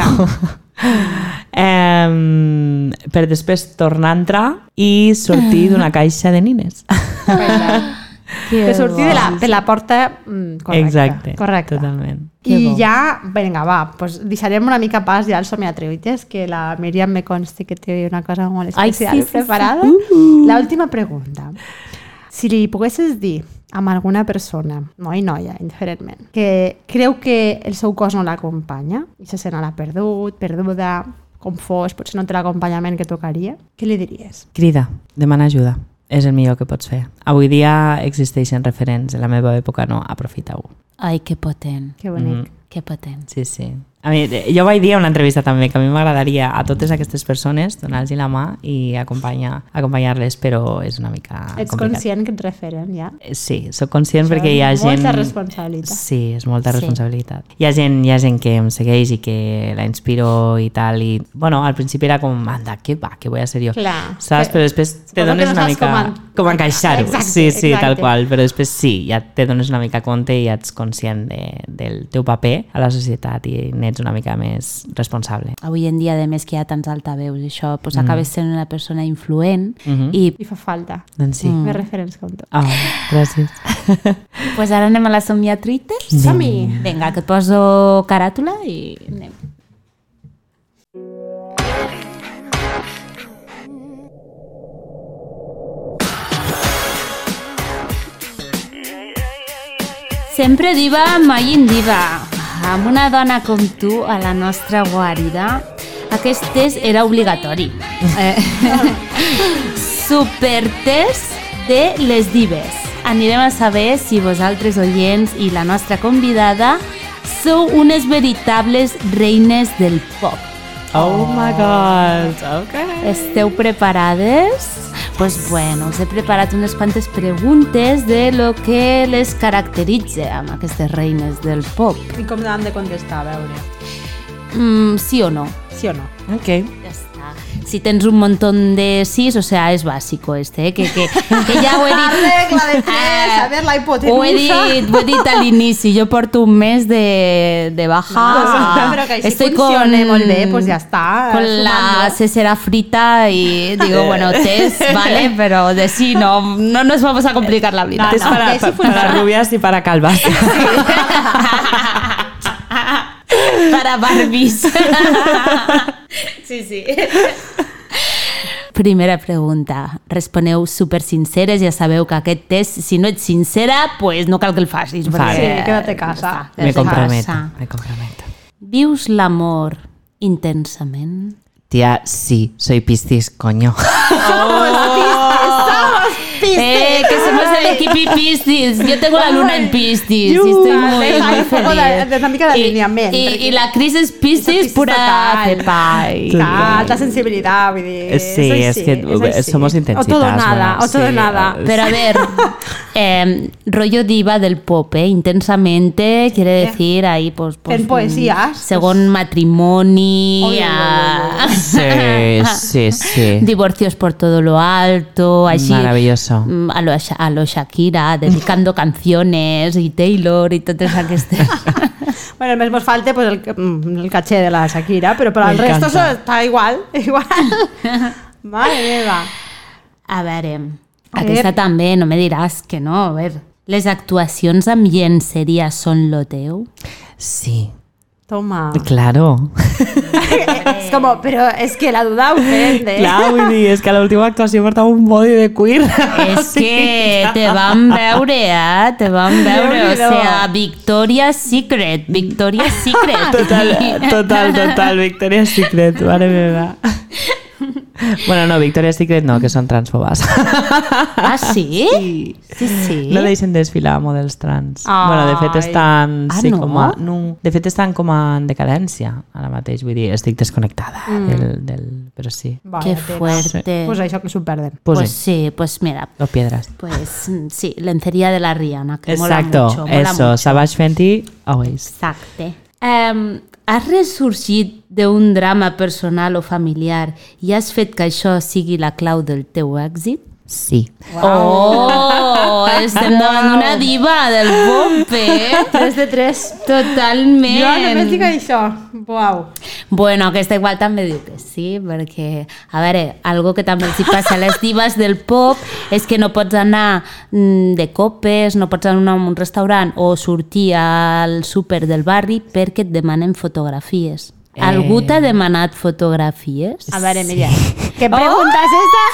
Em, per després tornar a entrar i sortir d'una caixa de nines. (laughs) Que sortir de la, de la porta mm, correcta. Exacte, correcte. totalment. Que I ja, vinga, va, pues deixarem una mica pas ja al somiatrevites, que la Míriam me conste que té una cosa molt Ai, especial sí, sí, sí. preparada. La última pregunta. Si li poguessis dir a alguna persona, noi noia, indiferentment, que creu que el seu cos no l'acompanya i se sent ara perdut, perduda, com fos, potser no té l'acompanyament que tocaria, què li diries? Crida, demana ajuda. És el millor que pots fer. Avui dia existeixen referents, en la meva època no, aprofita-ho. Ai, que potent, Que bonic. que potent. Sí, sí. A mi, eh, jo vaig dir a una entrevista també que a mi m'agradaria a totes aquestes persones donar-los la mà i acompanyar- acompanyar-les, però és una mica Ets complicat. conscient que et referen, ja? Eh, Sí, sóc conscient Això perquè hi ha és gent... molta responsabilitat. Sí, és molta Sí. responsabilitat. Hi, ha gent, hi ha gent que em segueix i que la inspiro i tal, i bueno, al principi era com, anda, què va, què vull a ser jo? Clar. Saps? Però després te dones no una mica... com en- Com encaixar-ho. Sí, sí, tal exacte. qual. Però després sí, ja te dones una mica compte i ja ets conscient de, del teu paper a la societat i ets una mica més responsable. Avui en dia, de més que hi ha tants altaveus això, pues, mm. acabes sent una persona influent mm -hmm. i... I fa falta. Doncs sí. Mm. Més referents com tu. Ah, gràcies. (laughs) pues ara anem a la somiatrites. Sí. Som-hi! Vinga, que et poso caràtula i anem. Sempre diva, mai indiva. Amb una dona com tu a la nostra guarida, aquest test era obligatori. Eh, (laughs) Supertest de les dives. Anirem a saber si vosaltres, oients, i la nostra convidada sou unes veritables reines del pop. Oh my god. Ok. Esteu preparades? Pues bueno, us he preparat unes quantes preguntes de lo que les caracteritza amb aquestes reines del pop. I com han de contestar, a veure? Mm, sí o no? Sí o no? Ok. Ya está. Si tens un montón de sís, o sea, es básico este, ¿eh? que, que, que ya ho he dit... (laughs) regla de tres, a ver, la hipotenusa. Ho he dit, ho he dit a l'inici, jo porto un mes de, de baja. Ah, però que així funcione molt bé, pues ja està, Con la sumando. cesera frita y digo, bueno, test, (laughs) vale, pero de sí no, no nos vamos a complicar la vida. Es no, para, sí para funciona. rubias y para calvas. (laughs) para Barbies. (laughs) sí, sí. Primera pregunta. Responeu super sinceres, ja sabeu que aquest test, si no ets sincera, pues no cal que el facis. Vale. perquè- Sí, quédate a casa. Me comprometo, me comprometo. Vius l'amor intensament? Tía, sí, soy piscis, coño. Eh, que somos el equipo Piscis. Yo tengo la luna en Piscis. y estoy muy, muy feliz. de una mica de Y- alineamiento, Y, y la Cris és Piscis pura cepa. Alta sensibilitat, vull dir... Sí, és és així, que és així. somos O intensitas, todo nada, bueno, o todo sí, nada. eh, Pero a ver, (laughs) eh, rollo diva del pop, ¿eh? Intensamente quiere decir ahí, pues. pues En poesías, Según matrimoni, Oy, oy, oy, ah, Sí, sí, sí. (laughs) divorcios por todo lo alto, así. Maravilloso. Mm, A lo, a lo Shakira, dedicando (laughs) canciones, y Taylor, y totes aquestes. (laughs) Bueno, només mos falta pues, el, mm, el caché de la Shakira, però per Me al resto eso està igual, (laughs) igual. Mare meva. A veure, A aquesta ver. també, no me diràs que no, a veure. Les actuacions amb llenceria són lo teu? Sí, Toma. claro. (laughs) és com, però és que la duda ofende. Dir, és que a l'última actuació portava un body de queer. (laughs) És que te vam veure, eh? Te vam veure, o sea, Victoria's Secret, Victoria's Secret. Total, total, total, Victoria's Secret, mare meva. (laughs) Bueno, no, Victoria's Secret no, que són transfobes. Ah, sí? (laughs) Sí. Sí, sí. No deixen desfilar models trans. Ai. Bueno, de fet estan... Ah, sí, no? com a, no? De fet estan com a en decadència ara mateix, vull dir, estic desconnectada mm. del, del... Però sí. Vaya Qué tela. fuerte. Pues això que s'ho perden. Pues, Pues sí. sí, pues mira, Los piedras. pues sí, lencería de la Rihanna, que mola Exacto, mucho. mola eso, mucho. Savage Fenty, always. Exacte. Um, has ressorgit d'un drama personal o familiar i has fet que això sigui la clau del teu èxit? Sí. Oh, estem davant d'una diva del pop, eh? 3 de 3. Totalment. Jo només dic això. Uau. Bueno, aquesta igual també diu que sí, perquè, a veure, algo que també els hi passa a les divas del pop és que no pots anar mm, de copes, no pots anar a un restaurant o sortir al súper del barri perquè et demanen fotografies. Algú t'ha demanat fotografies? A veure, Miriam, què pregunta és esta?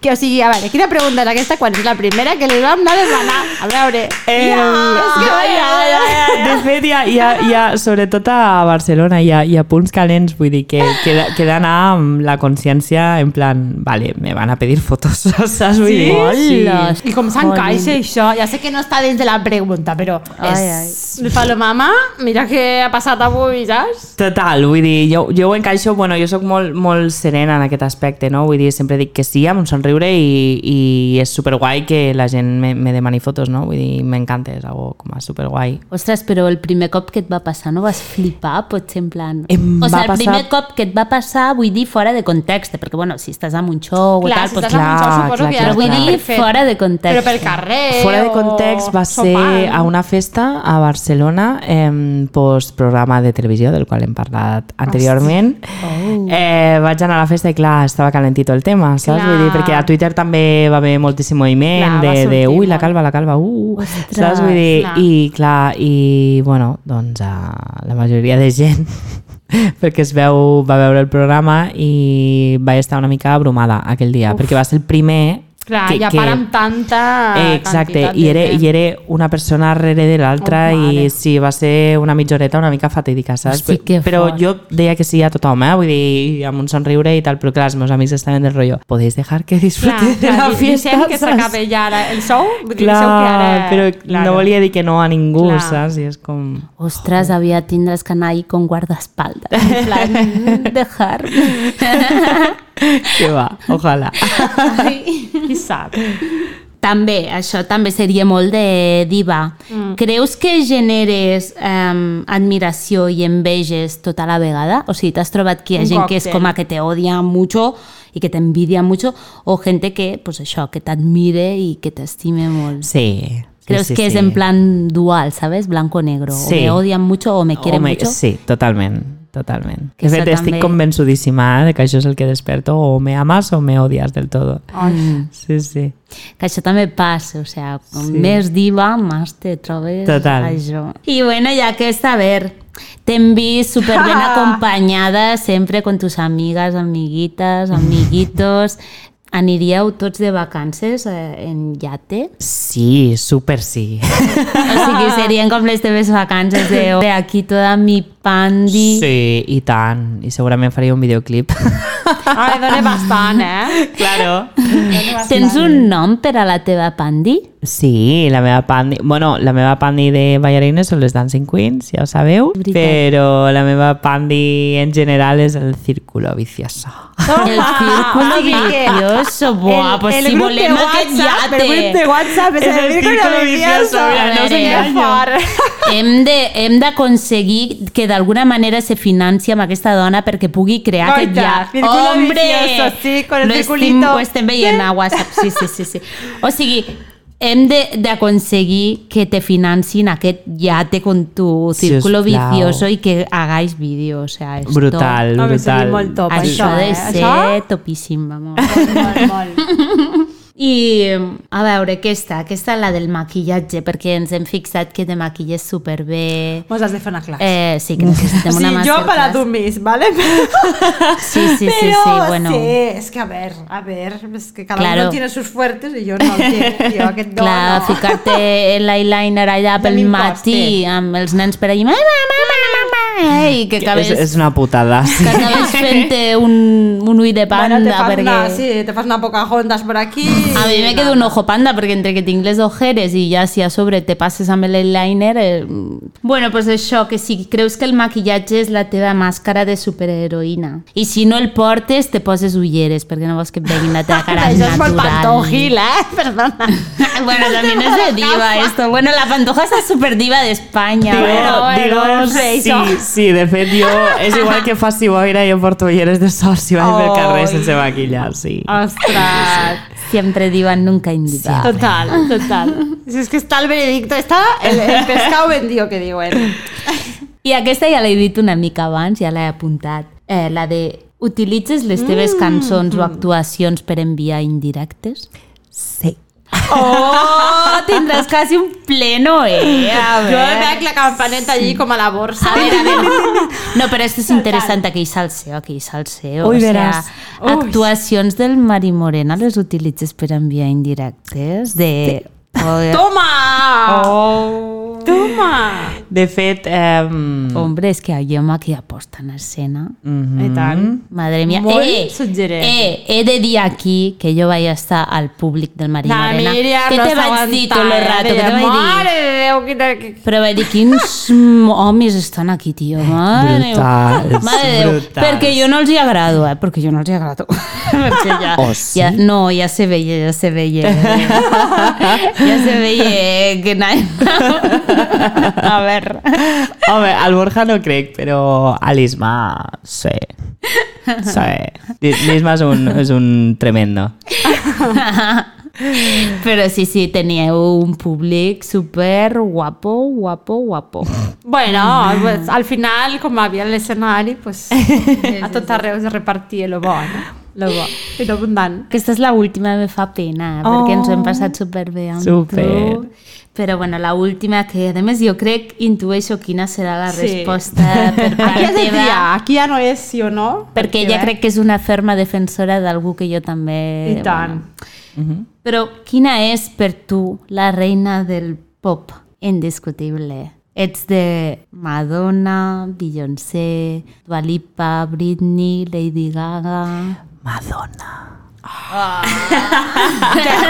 Que, o sigui, a veure, quina pregunta és aquesta quan és la primera que li vam anar a demanar? A veure... Eh, ja, és que, ja, ja, ja, ja. De fet, hi ha, hi ha, hi ha, sobretot a Barcelona, hi ha, hi ha punts calents, vull dir, que, que, he- que he d'anar amb la consciència en plan, vale, me van a pedir fotos, (laughs) saps? Vull dir, Hola. I com s'encaixa això? Ja sé que no està dins de la pregunta, però... Ai, és... Palomama, mira què ha passat avui, saps? Total, vull dir, jo, jo ho encaixo, bueno, jo sóc molt, molt serena en aquest aspecte, no? Vull dir, sempre dic que sí, amb un somriure i, i és superguai que la gent me, me demani fotos, no? Vull dir, m'encanta, és algo com a superguai. Ostres, però el primer cop que et va passar no vas flipar, potser en plan... Em o sigui, el passar- primer cop que et va passar, vull dir, fora de context, perquè, bueno, si estàs en un show Clar, o tal, si estàs en un show, clar, suposo clar, que ja però clar, vull dir, fora de context. Però pel carrer Fora de context va ser sopant. a una festa a Barcelona eh, post programa de televisió del qual hem parlat anteriorment oh. eh, vaig anar a la festa i clar, estava calentito el tema saps? Clar. Vull dir, perquè a Twitter també va haver moltíssim moviment Clar, de, de sortir ui, la calva, la calva uh, Ostres, saps? Vull dir, clar. i clar, i bueno doncs uh, la majoria de gent (laughs) perquè es veu, va veure el programa i vaig estar una mica abrumada aquell dia, perquè va ser el primer Clar, que- i a que- part amb tanta Eh, Exacte, quantitat i era, i era una persona darrere de l'altra Oh, i sí, va ser una mitja horeta una mica fatídica, saps? Hosti, que però fort. jo deia que sí a tothom, eh? Vull dir, amb un somriure i tal, però clar, els meus amics estaven del rotllo. Podéis dejar que disfrute Clar, de clar, la di- fiesta, dicen que saps? s'acaba ja ara el sou, vull dir, Clar, que ara... però Claro. no volia dir que no a ningú, Clar. saps? I és com... Ostres, havia tindràs que anar ahí con guardaespaldas. En plan, (laughs) dejar. (laughs) (laughs) Que va, ojalà. Qui sap? També, això també seria molt de diva. Mm. Creus que generes um, admiració i enveges tota la vegada? O sigui, t'has trobat que hi ha Un gent que és com a que te odia mucho i que t'envidia mucho, o gente que, pues això, que t'admire i que t'estime molt. Sí. sí, Creus sí, que és sí. en plan dual, ¿sabes? Blanco o negro. Sí. O me odian mucho o me quieren O me- mucho. Sí, totalment. Totalment. Que de fet, estic també- convençudíssima eh, de que això és el que desperto, o me amas o me odias del todo. Mm. Sí, sí. Que això també passa, o sea, com Sí. més diva, més te trobes Total. això. I bueno, ja que està, a ver, t'hem vist superben (laughs) acompanyada sempre con tus amigas, amiguitas, amiguitos. Aniríeu tots de vacances eh, en yate? Sí, súper sí. O sigui, serien com les teves vacances de, de aquí toda mi pandi. Sí, i tant. I segurament faria un videoclip. (laughs) Ai, dona bastant, eh? claro. Tens un nom per a la teva pandi? Sí, la meva pandi... Bueno, la meva pandi de ballarines són les Dancing Queens, ja ho sabeu, Veritat. però la meva pandi en general és el Círculo Vicioso. El círculo o sigui que vicioso. Buah, el- pues el si volem aquest WhatsApp, yate. El grup de WhatsApp és, És el el círculo círculo vicioso. vicioso, mira, no us Que enganyo. hem d'aconseguir que d'alguna manera se financi amb aquesta dona perquè pugui crear aquest Goita, llap. círculo Hombre! vicioso, sí, con el estem, circulito. ho estem veient a WhatsApp. Sí, sí, sí, sí. O sigui, hem de- d'aconseguir que te financin aquest yate con tu círculo vicioso i que hagáis vídeo. O sea, esto, Brutal, Home, seria brutal. molt top, Això, això, ha de eh? ser Això? topíssim, vamos. Molt, molt. (laughs) I, a veure, aquesta, aquesta és la del maquillatge, perquè ens hem fixat que te maquilles superbé. Mos has de fer una classe. Eh, sí, que necessitem (laughs) sí, una jo para masterclass. dummies, ¿vale? (laughs) Sí, sí, sí, sí, bueno. sí, es que a ver, a ver, es que cada Claro. uno tiene sus fuertes y yo no tengo, yo aquest (laughs) don, Clar, no. ficar-te l'eyeliner allà pel matí amb els nens per allà, mama, mama, mama, i que acabes, És, és una putada, sí. que acabes fent-te un, un ull de panda, Bueno, te fas perquè... una, sí, te fas una Pocahontas por aquí. A mi me queda un ojo panda perquè entre que tinc les ojeres i ja si a sobre te passes amb l'eyeliner... Eh... Bueno, pues això, que si creus que el maquillatge és la teva màscara de superheroïna. I si no el portes, te poses ulleres perquè no vols que et veguin la teva (laughs) cara Això és molt natural. pantojil, eh? Perdona. (laughs) bueno, también es de diva (laughs) esto. Bueno, la pantoja está súper diva de España. Digo, bueno, bueno, digo, no sé, sí. Sí, de fet jo és igual que faci boira jo porto ulleres de sol si vaig pel carrer sense maquillar, sí. Ostras. Siempre diva, nunca indiva. Total, total. Si es que está el veredicto, está el, el pescado vendido, que diuen. I aquesta ja l'he dit una mica abans, ja l'he apuntat. Eh, la de utilitzes les teves cançons o actuacions per enviar indirectes? Sí. Oh, tindràs quasi un pleno, eh? A Yo veig la campaneta allí com a la borsa. A ver, a ver. No, però esto és interessant, aquell salseo, aquell salseo. Ui, o sea, veràs. Ui. actuacions del Mari Morena les utilitzes per enviar indirectes? De... Oh, Toma! Oh. Toma! De fet, eh, Hombre, és que jo aquí aposta en escena. mhm. I tant. Madre mía. Molt eh, suggerent. eh, he de dir aquí que jo vaig estar al públic del Mari La Morena. Míriam Què no te vaig dir tot el s'aguantava, rato? Deia, te vaig dir? Mare de Déu, quina... que- Però vaig dir, quins (laughs) homes estan aquí, tio. Mare meva. Brutals, Mare de Déu. brutals. Perquè jo no els hi agrado, eh? Perquè jo no els hi agrado. (laughs) Perquè ja, Oh, sí? ja, no, ja se veia, ja se veia. (laughs) ja se veia que. (laughs) A veure... Home, al Borja no crec, però a l'Isma, sí. Sí. L'Isma és un, és un tremendo. (laughs) Però sí, sí, teníeu un públic super guapo, guapo, guapo. Bueno, pues, al final, com havia l'escenari, pues, (laughs) a tot arreu se repartia lo bo, no? Lo bo. I lo abundant. Aquesta és la última, me fa pena, Oh. perquè ens ho hem passat superbé amb Super. tu. Però bueno, la última, que a més jo crec, intueixo quina serà la Sí. resposta per (laughs) part Aquí teva. triar, aquí ja no és sí o no. Perquè ella crec que és una ferma defensora d'algú que jo també... I tant. Bueno, Però quina és per tu la reina del pop indiscutible? Ets de Madonna, Beyoncé, Dua Lipa, Britney, Lady Gaga... Madonna.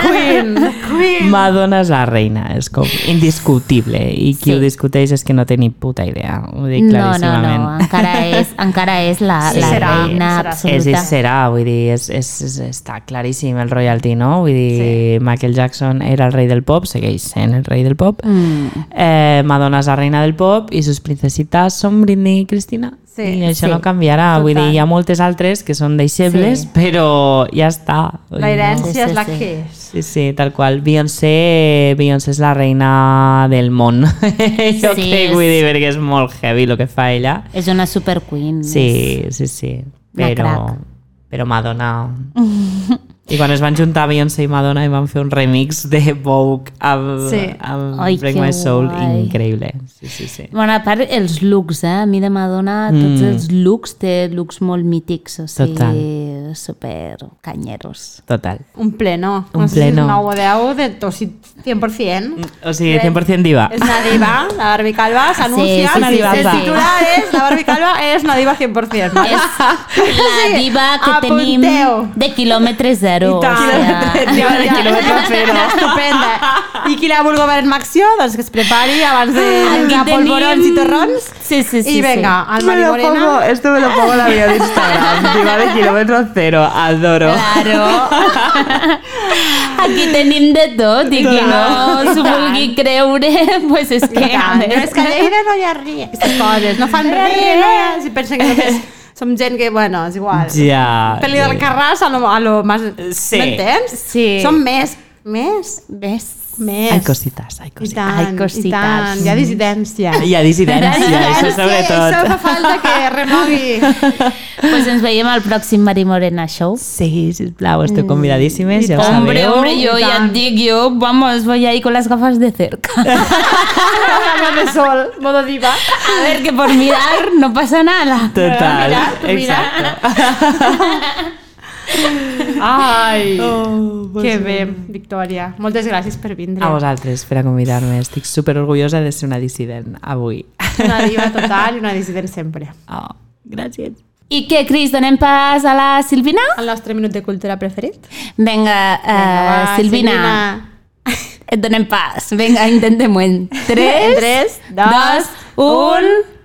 Queen, Queen. Madonna és la reina, és com indiscutible. I qui Sí. ho discuteix és que no té ni puta idea. Ho dic No, no, claríssimament. no, encara és, encara és la, Sí, la serà, reina serà. És i absoluta. serà, vull dir, és, és, és, està claríssim el royalty, no? Vull dir, sí. Michael Jackson era el rei del pop, segueix sent el rei del pop. Mm. Eh, Madonna és la reina del pop i sus princesitas són Britney i Cristina. Sí, I això sí, no canviarà. Vull dir, total. hi ha moltes altres que són deixebles, Sí. però ja està. La no? herència Sí, és la sí. que és. Sí, sí, tal qual. Beyoncé, Beyoncé és la reina del món. (laughs) jo Sí, crec, vull dir, perquè és molt heavy el que fa ella. És una super queen. Sí, sí, sí. Però, però Madonna... (laughs) I quan es van juntar Beyoncé i Madonna i van fer un remix de Vogue amb, Sí. amb Ai, Break My Soul, guai. increïble. Sí, sí, sí. Bueno, a part, els looks, eh? A mi de Madonna, tots els looks, té looks molt mítics, o sigui, Total. Super canyeros. Total. Un pleno. Un no pleno. és 9 o 10, de, o sigui, 100%. O sigui, 100% diva. És una diva, la Barbie Calva, s'anuncia, Sí, sí, sí, el sí, sí. titular és la Barbie Calva és una diva 100%. ¿vale? És la (laughs) diva que tenim apunteu. de quilòmetre zero. I tant. o sigui, Ja, ja, quilòmetre zero. Estupenda. I qui la vulgui veure en acció, doncs que es prepari abans de tenim- polvorons i torrons. Sí, sí, sí. I venga, al Me Mari lo Morena. pongo, esto me lo pongo en la bio de Instagram. (laughs) Diva de kilómetro cero, adoro. Sí. Claro. Aquí tenim de tot i qui no s'ho vulgui creure, pues és que... No, és que a no hi ha res. Aquestes coses. No fan res, no hi ha... Si pensen que només som gent que, bueno, és igual. Ja. Pel·li del Carràs a lo, a lo más... Sí. M'entens? Sí. Som més, més, Ves? Més. Hay cositas, hay I cositas. tant, Ai, i cositas. tant. Hi ha dissidència. Hi ha dissidència, això Això sobretot. fa falta que remogui. Pues ens veiem al pròxim Mari Morena Show. Sí, sisplau, esteu convidadíssimes, ja ho Hombre, sabeu. hombre, yo y ya tan. digo, yo, vamos, voy ahí con las gafas de cerca. (laughs) Gafas de sol, modo diva. A ver, que por mirar no pasa nada. Total, Mira, tu mira. (laughs) Ai, Oh, que bé, Victòria. Moltes gràcies per vindre. A vosaltres per acomiadar-me. Estic super orgullosa de ser una dissident avui. Una diva total i una dissident sempre. Oh, gràcies. I què, Cris, donem pas a la Silvina? El nostre minut de cultura preferit. Vinga, uh, Vinga, va, Silvina, (laughs) et donem pas. Vinga, intentem-ho en 3, En tres, dos, 2, 1...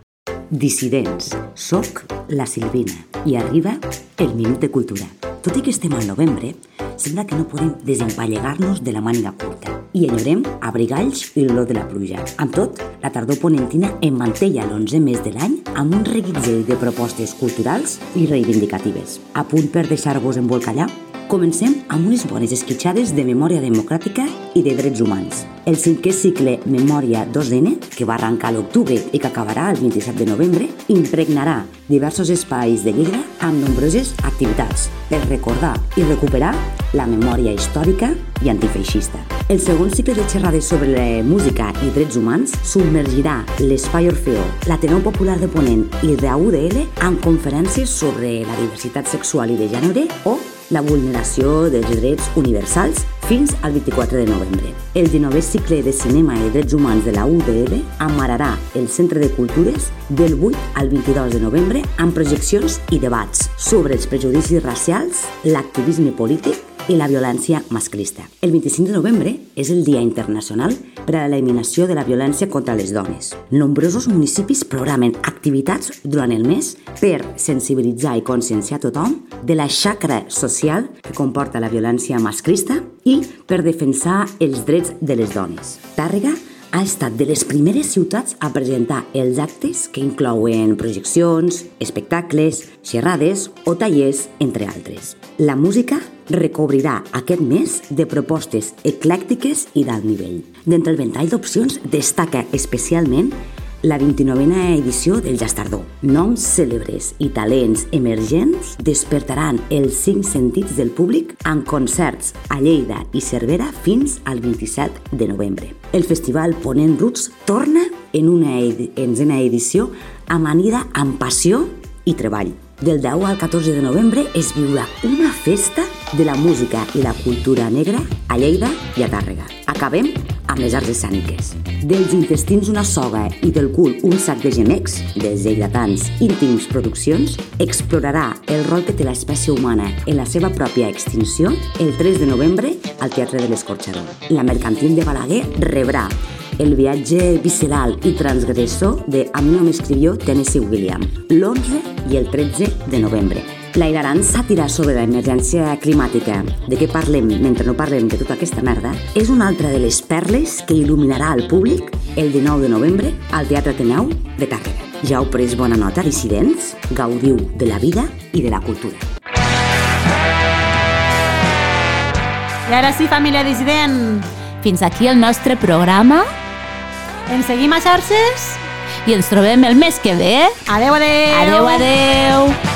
Dissidents. Soc la Silvina i arriba el Minut de Cultura. Tot i que estem al novembre, sembla que no podem desempallegar-nos de la màniga curta i enyorem abrigalls i l'olor de la pluja. Amb tot, la tardor ponentina emmantella l'11 mes de l'any amb un reguitzell de propostes culturals i reivindicatives. A punt per deixar-vos embolcallar? Comencem amb unes bones esquitxades de memòria democràtica i de drets humans. El cinquè cicle Memòria 2N, que va arrencar l'octubre i que acabarà el 27 de novembre, impregnarà diversos espais de Lleida amb nombroses activitats per recordar i recuperar la memòria històrica i antifeixista. El segon cicle de xerrades sobre la música i drets humans submergirà l'Espai Orfeo, l'Ateneu Popular de Ponent i la UDL amb conferències sobre la diversitat sexual i de gènere o la vulneració dels drets universals fins al 24 de novembre. El 19è cicle de cinema i drets humans de la UDL amararà el Centre de Cultures del 8 al 22 de novembre amb projeccions i debats sobre els prejudicis racials, l'activisme polític i la violència masclista. El 25 de novembre és el Dia Internacional per a l'Eliminació de la Violència contra les Dones. Nombrosos municipis programen activitats durant el mes per sensibilitzar i conscienciar tothom de la xacra social que comporta la violència masclista i per defensar els drets de les dones. Tàrrega ha estat de les primeres ciutats a presentar els actes que inclouen projeccions, espectacles, xerrades o tallers, entre altres. La música recobrirà aquest mes de propostes eclèctiques i d'alt nivell. D'entre el ventall d'opcions destaca especialment la 29a edició del Jastardó. Noms cèlebres i talents emergents despertaran els cinc sentits del públic amb concerts a Lleida i Cervera fins al 27 de novembre. El festival Ponent Roots torna en una enzena edició amanida amb passió i treball. Del 10 al 14 de novembre es viurà una festa de la música i la cultura negra a Lleida i a Tàrrega. Acabem amb les arts escèniques. Dels intestins una soga i del cul un sac de gemecs, dels lleidatans íntims produccions, explorarà el rol que té l'espècie humana en la seva pròpia extinció el 3 de novembre al Teatre de l'Escorxador. La Mercantil de Balaguer rebrà el viatge visceral i transgressor de A mi m'escrivió Tennessee William, l'11 i el 13 de novembre. La hilarant sàtira sobre l'emergència climàtica, de què parlem mentre no parlem de tota aquesta merda, és una altra de les perles que il·luminarà al públic el 19 de novembre al Teatre Ateneu de Tàrrega. Ja heu pres bona nota, dissidents? Gaudiu de la vida i de la cultura. I ara sí, família dissident, Fins aquí el nostre programa ens seguim a xarxes? i ens trobem el mes que ve. Adeu, adeu! Adeu, adeu!